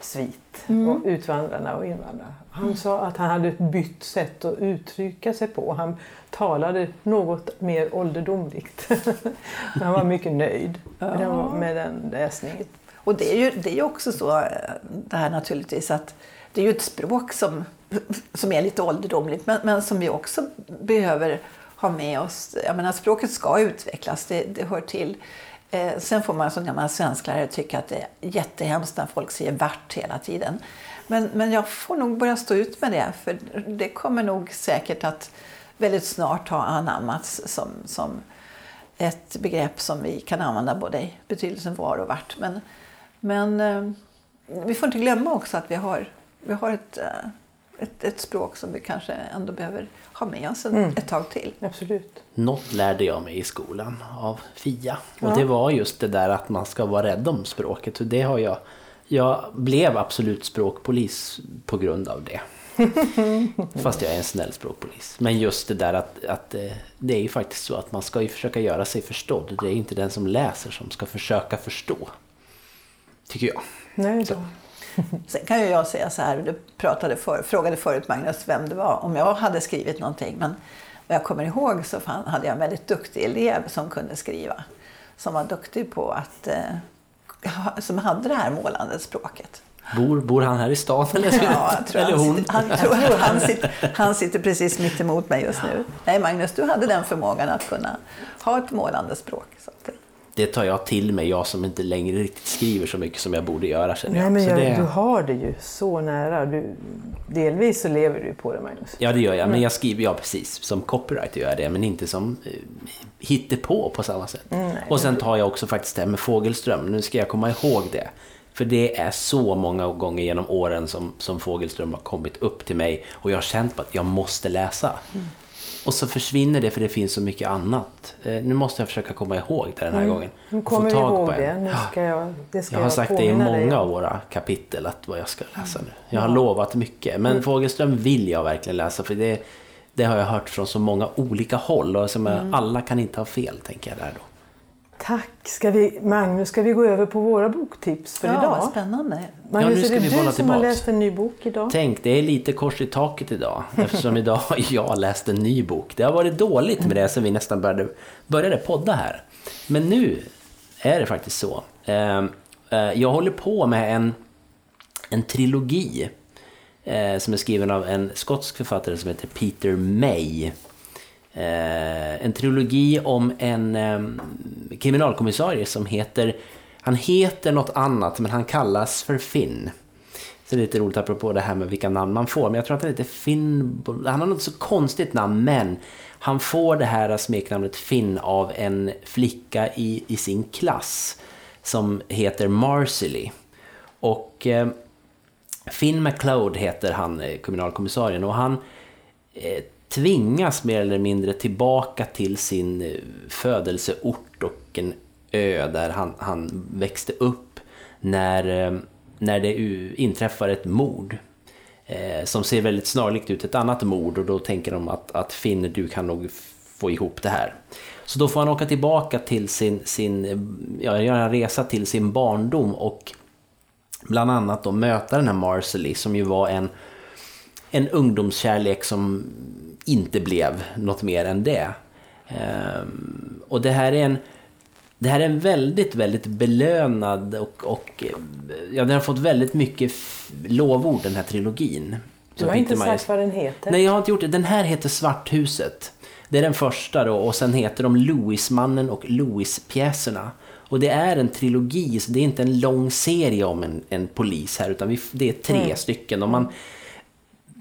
svit och Utvandrarna och invandrarna. Han sa att han hade ett bytt sätt att uttrycka sig på. Han talade något mer ålderdomligt. han var mycket nöjd med den, med den läsningen. Och det är ju det är också så eh, det här naturligtvis att det är ju ett språk som, som är lite ålderdomligt men, men som vi också behöver ha med oss. Jag menar, språket ska utvecklas, det, det hör till. Eh, sen får man som gammal svensklärare tycka att det är jättehemskt när folk säger vart hela tiden. Men, men jag får nog börja stå ut med det för det kommer nog säkert att väldigt snart ha anammats som, som ett begrepp som vi kan använda både i betydelsen var och vart. Men, men eh, vi får inte glömma också att vi har, vi har ett, eh, ett, ett språk som vi kanske ändå behöver ha med oss en, ett tag till. Absolut. Något lärde jag mig i skolan av Fia. Och Ja. det var just det där att man ska vara rädd om språket. Och det har jag... Jag blev absolut språkpolis på grund av det. Fast jag är en snäll språkpolis. Men just det där att, att eh, det är ju faktiskt så att man ska ju försöka göra sig förstådd. Det är inte den som läser som ska försöka förstå. Tycker jag. Nej, då. Sen kan ju jag säga så här, du pratade för, frågade förut Magnus vem det var, om jag hade skrivit någonting. Men vad jag kommer ihåg så fan, hade jag en väldigt duktig elev som kunde skriva. Som var duktig på att, eh, som hade det här målande språket. Bor, bor han här i stan eller, Ja, jag tror eller han, hon? sitter, han, tror, han, sitter, han sitter precis mitt emot mig just nu. Nej Magnus, du hade den förmågan att kunna ha ett målande språk. Så att, det- tar jag till mig, jag som inte längre riktigt skriver så mycket som jag borde göra känner Nej, jag. men Så jag, det, du har det ju så nära. Du, delvis så lever du på det, Magnus. Ja, det gör jag. Men jag skriver, ja precis, som copywriter gör jag det, men inte som eh, hittepå på samma sätt. och sen tar jag också faktiskt det här med Fågelström. Nu ska jag komma ihåg det. För det är så många gånger genom åren som, som Fågelström har kommit upp till mig och jag har känt på att jag måste läsa. Och så försvinner det för det finns så mycket annat. Eh, nu måste jag försöka komma ihåg det den här gången. Nu få kommer tag ihåg det. Nu ska jag, det ska Jag har sagt det i dig många om. av våra kapitel att vad jag ska läsa nu. Jag har lovat mycket. Men Fågelström vill jag verkligen läsa för det, det har jag hört från så många olika håll. Och som jag- alla kan inte ha fel tänker jag där då. Tack! Ska vi, Magnus, ska vi gå över på våra boktips för ja, vad idag? spännande. Magnus, Ja, nu ska är vi det bolla du som har tillbaks. läst en ny bok idag? Tänk, det är lite kors i taket idag. Eftersom idag har jag läst en ny bok. Det har varit dåligt med det sen vi nästan började, började podda här. Men nu är det faktiskt så. Eh, eh, Jag håller på med en, en trilogi eh, som är skriven av en skotsk författare som heter Peter May. Eh, en trilogi om en eh, kriminalkommissarie som heter... Han heter något annat, men han kallas för Finn. Så det är lite roligt apropå det här med vilka namn man får. Men jag tror att han heter Finn... Han har något så konstigt namn, men han får det här smeknamnet Finn av en flicka i, i sin klass som heter Marcely. Och eh, Finn McLeod heter han, eh, kriminalkommissarien, och han eh, tvingas mer eller mindre tillbaka till sin eh, födelseort och en ö där han, han växte upp när, eh, när det inträffar ett mord. Eh, som ser väldigt snarlikt ut ett annat mord och då tänker de att, att Finn, du kan nog få ihop det här. Så då får han åka tillbaka till sin, sin ja, göra en resa till sin barndom och bland annat då möta den här Marcely som ju var en, en ungdomskärlek som inte blev något mer än det. Ehm, och det här är en det här är en väldigt, väldigt belönad och, och ja, den har fått väldigt mycket lovord den här trilogin. Du har inte sagt vad den heter. Nej, jag har inte gjort det. Den här heter Svarthuset. Det är den första då och sen heter de Louismannen och Louis-pjäserna. Och det är en trilogi, så det är inte en lång serie om en, en polis här utan vi, det är tre stycken. Och man,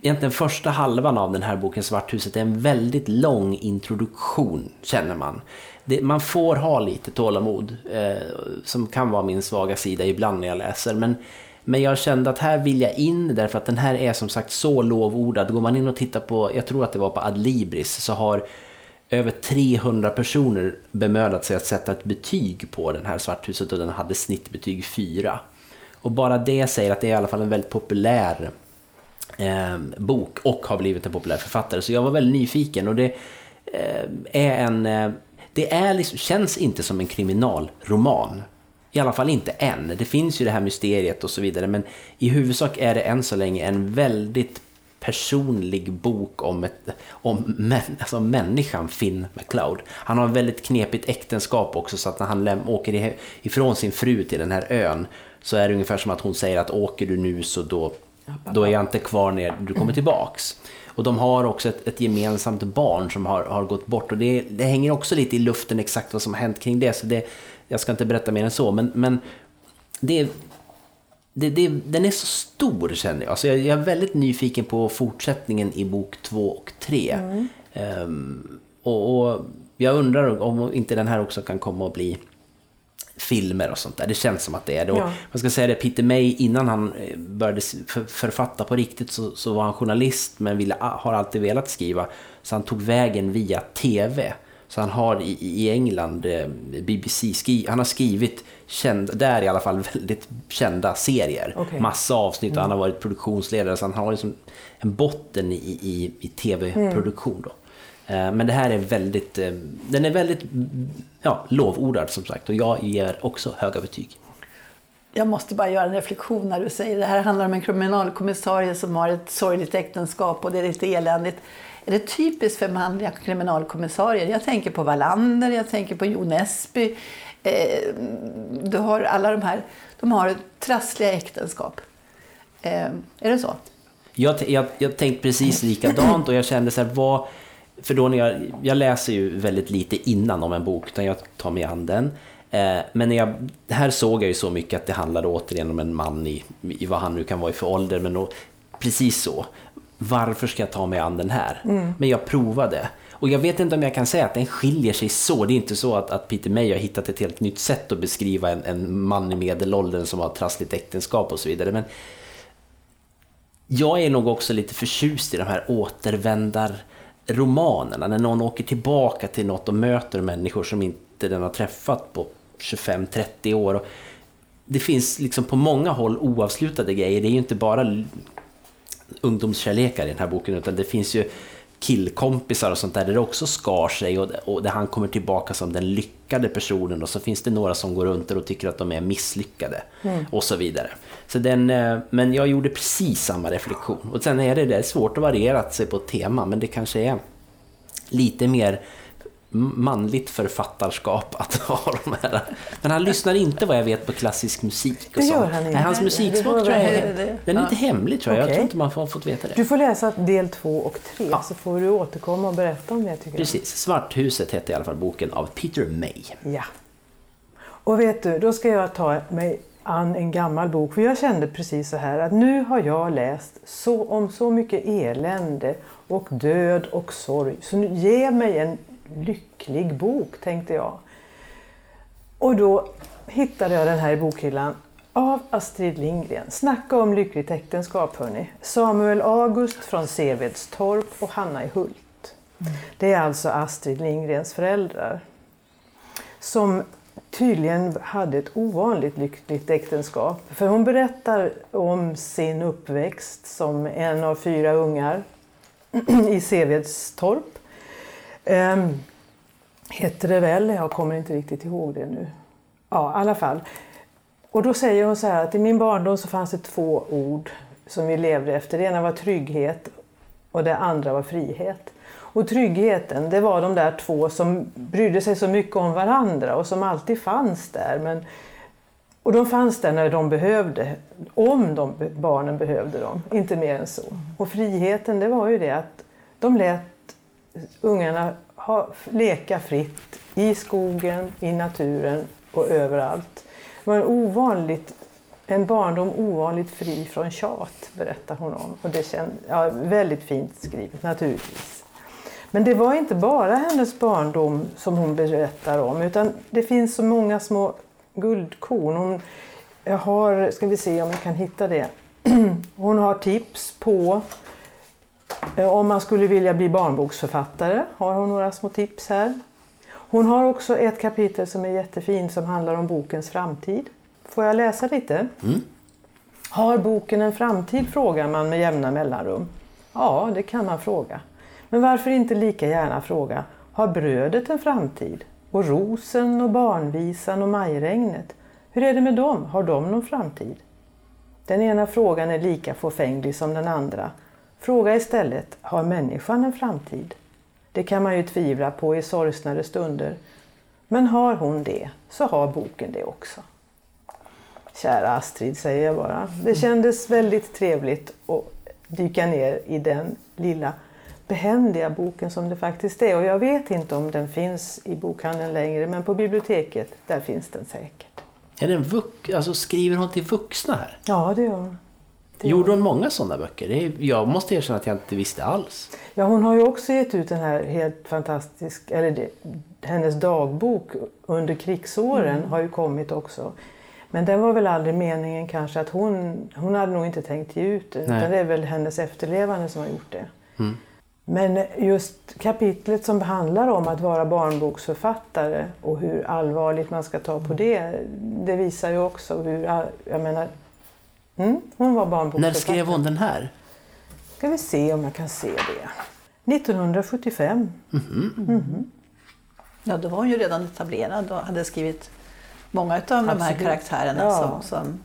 egentligen första halvan av den här boken Svarthuset är en väldigt lång introduktion, känner man. Det, man får ha lite tålamod, eh, som kan vara min svaga sida ibland när jag läser. Men, men jag kände att här vill jag in, därför att den här är som sagt så lovordad. Går man in och tittar på, jag tror att det var på Adlibris, så har över 300 personer bemödat sig att sätta ett betyg på den här Svarthuset och den hade snittbetyg 4. Och bara det säger att det är i alla fall en väldigt populär eh, bok och har blivit en populär författare. Så jag var väldigt nyfiken och det eh, är en... Eh, det är liksom, känns inte som en kriminalroman. I alla fall inte än. Det finns ju det här mysteriet och så vidare men i huvudsak är det än så länge en väldigt personlig bok om, ett, om män, alltså människan Finn McCloud. Han har ett väldigt knepigt äktenskap också så att när han läm, åker ifrån sin fru till den här ön så är det ungefär som att hon säger att åker du nu så då, då är jag inte kvar när du kommer tillbaks. Och de har också ett, ett gemensamt barn som har, har gått bort och det, det, hänger också lite i luften exakt vad som har hänt kring det. Så det, jag ska inte berätta mer än så, men, men det, det, det, den är så stor känner jag. Så jag, jag är väldigt nyfiken på fortsättningen i bok två och tre. Mm. Um, och, och, jag undrar om inte den här också kan komma att bli filmer och sånt där. Det känns som att det är det. Ja. man ska säga det, Peter May, innan han eh, började författa på riktigt så, så var han journalist men ville, har alltid velat skriva. Så han tog vägen via TV. Så han har i, i England, eh, BBC, skri, han har skrivit känd, där i alla fall väldigt kända serier. Okay. Massa avsnitt och mm. han har varit produktionsledare så han har liksom en botten i, i, i tv-produktion. Då. Eh, men det här är väldigt, eh, den är väldigt ja, lovordad som sagt och jag ger också höga betyg. Jag måste bara göra en reflektion när du säger det här handlar om en kriminalkommissarie som har ett sorgligt äktenskap och det är lite eländigt. Är det typiskt för manliga kriminalkommissarier? Jag tänker på Wallander, jag tänker på Jo Nesbø. Eh, du har alla de här, de har trassliga äktenskap. är det så? Jag, jag, jag tänkte precis likadant och jag kände så här, vad för då när jag, jag läser ju väldigt lite innan om en bok, utan jag tar mig an den. Eh, men när jag, här såg jag ju så mycket att det handlade återigen om en man i, i vad han nu kan vara i för ålder, men då, precis så. Varför ska jag ta mig an den här? Mm. Men jag provade. Och jag vet inte om jag kan säga att den skiljer sig så. Det är inte så att, att Peter May har hittat ett helt nytt sätt att beskriva en, en man i medelåldern som har trassligt äktenskap och så vidare. Men jag är nog också lite förtjust i de här återvändar romanerna, när någon åker tillbaka till något och möter människor som inte den har träffat på 25-30 år. Och det finns liksom på många håll oavslutade grejer. Det är ju inte bara ungdomskärlekar i den här boken, utan det finns ju killkompisar och sånt där, där det också skar sig och, och där han kommer tillbaka som den lyckade personen och så finns det några som går runt och tycker att de är misslyckade mm. och så vidare. Så den, eh, men jag gjorde precis samma reflektion och sen är det, det är svårt att variera sig på ett tema men det kanske är lite mer manligt författarskap att ha de här. Men han lyssnar inte vad jag vet på klassisk musik. Och det gör han inte. hans musiksmak tror jag är, den är inte hemlig tror jag. Okay. Jag tror inte man har fått veta det. Du får läsa del två och tre ja. så får du återkomma och berätta om det. Tycker Precis. Jag. Svarthuset heter i alla fall boken av Peter May. Ja. Och vet du, då ska jag ta mig an en gammal bok. För jag kände precis så här att nu har jag läst så, om så mycket elände och död och sorg. Så nu, ge mig en lycklig bok, tänkte jag. Och då hittade jag den här i bokhyllan av Astrid Lindgren. Snacka om lyckligt äktenskap hörni. Samuel August från Sevedstorp och Hanna i Hult. Mm. Det är alltså Astrid Lindgrens föräldrar. Som tydligen hade ett ovanligt lyckligt äktenskap. För hon berättar om sin uppväxt som en av fyra ungar i Sevedstorp. Um, heter det väl, jag kommer inte riktigt ihåg det nu. Ja, i alla fall. Och då säger hon så här att i min barndom så fanns det två ord som vi levde efter. Det ena var trygghet och det andra var frihet. Och tryggheten, det var de där två som brydde sig så mycket om varandra och som alltid fanns där. Men, och de fanns där när de behövde, om de, barnen behövde dem, inte mer än så. Och friheten, det var ju det att de lät ungarna ha, leka fritt i skogen, i naturen och överallt. Det var en ovanligt en barndom ovanligt fri från tjat, berättar hon om. Och det känd, ja, väldigt fint skrivet naturligtvis. Men det var inte bara hennes barndom som hon berättar om utan det finns så många små guldkorn. Hon, jag har, ska vi se om jag kan hitta det. Hon har tips på om man skulle vilja bli barnboksförfattare. Har hon några små tips här. Hon har också ett kapitel som är jättefint som handlar om bokens framtid. Får jag läsa lite? Mm. Har boken en framtid? frågar man med jämna mellanrum. Ja, det kan man fråga. Men varför inte lika gärna fråga, har brödet en framtid? Och rosen och barnvisan och majregnet, hur är det med dem? Har de någon framtid? Den ena frågan är lika fåfänglig som den andra. Fråga istället, har människan en framtid? Det kan man ju tvivla på i sorgsnare stunder. Men har hon det, så har boken det också. Kära Astrid, säger jag bara. Det kändes väldigt trevligt att dyka ner i den lilla behändiga boken som det faktiskt är. Och jag vet inte om den finns i bokhandeln längre, men på biblioteket, där finns den säkert. Är den vux, alltså skriver hon till vuxna här? Ja, det gör hon. Det Gjorde hon många sådana böcker? Jag måste erkänna att jag inte visste alls. Ja, hon har ju också gett ut den här helt fantastisk, eller det, hennes dagbok under krigsåren har ju kommit också. Men den var väl aldrig meningen kanske att hon, hon hade nog inte tänkt ge ut det. Utan det är väl hennes efterlevande som har gjort det. Men just kapitlet som handlar om att vara barnboksförfattare och hur allvarligt man ska ta på det, det visar ju också hur, jag menar, mm, hon var barnboksförfattare. När skrev hon den här? Ska vi se om jag kan se det. 1975. Ja, då var hon ju redan etablerad och hade skrivit många av de här Absolut. karaktärerna Ja. som, som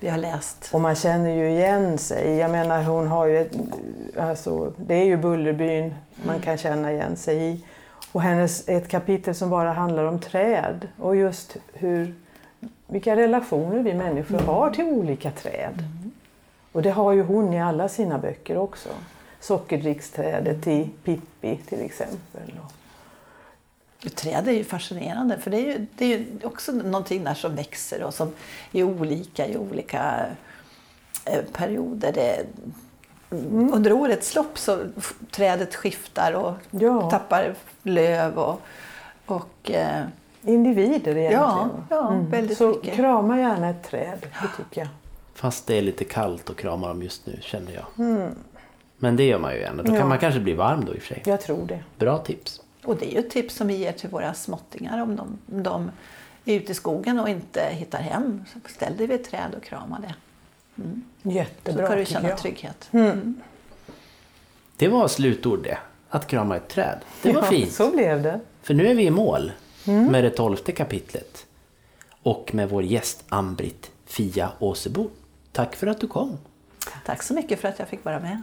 vi har läst. Och man känner ju igen sig. Jag menar hon har ju ett, alltså, det är ju Bullerbyn man kan känna igen sig i. Och hennes, ett kapitel som bara handlar om träd och just hur, vilka relationer vi människor har till olika träd. Och det har ju hon i alla sina böcker också. Sockerdricksträdet i Pippi till exempel. Träd är ju fascinerande för det är ju, det är ju också någonting där som växer och som är olika i olika eh, perioder. Det, Under årets lopp så trädet skiftar och Ja. tappar löv och, och eh, Individer egentligen. ja, ja väldigt Mm. Så mycket. krama gärna ett träd, det tycker jag. Fast det är lite kallt att krama dem just nu känner jag. Men det gör man ju gärna. Då kan Ja. man kanske bli varm då i och för sig. Jag tror det. Bra tips. Och det är ju ett tips som vi ger till våra småttingar om de, om de är ute i skogen och inte hittar hem. Så ställ dig vid ett träd och krama det. Så Jättebra kan du känna trygghet. Det var slutord det. Att krama ett träd. Det var Ja, fint. Så blev det. För nu är vi i mål med det tolfte kapitlet. Och med vår gäst Ambrit Fia Åsebo. Tack för att du kom. Tack så mycket för att jag fick vara med.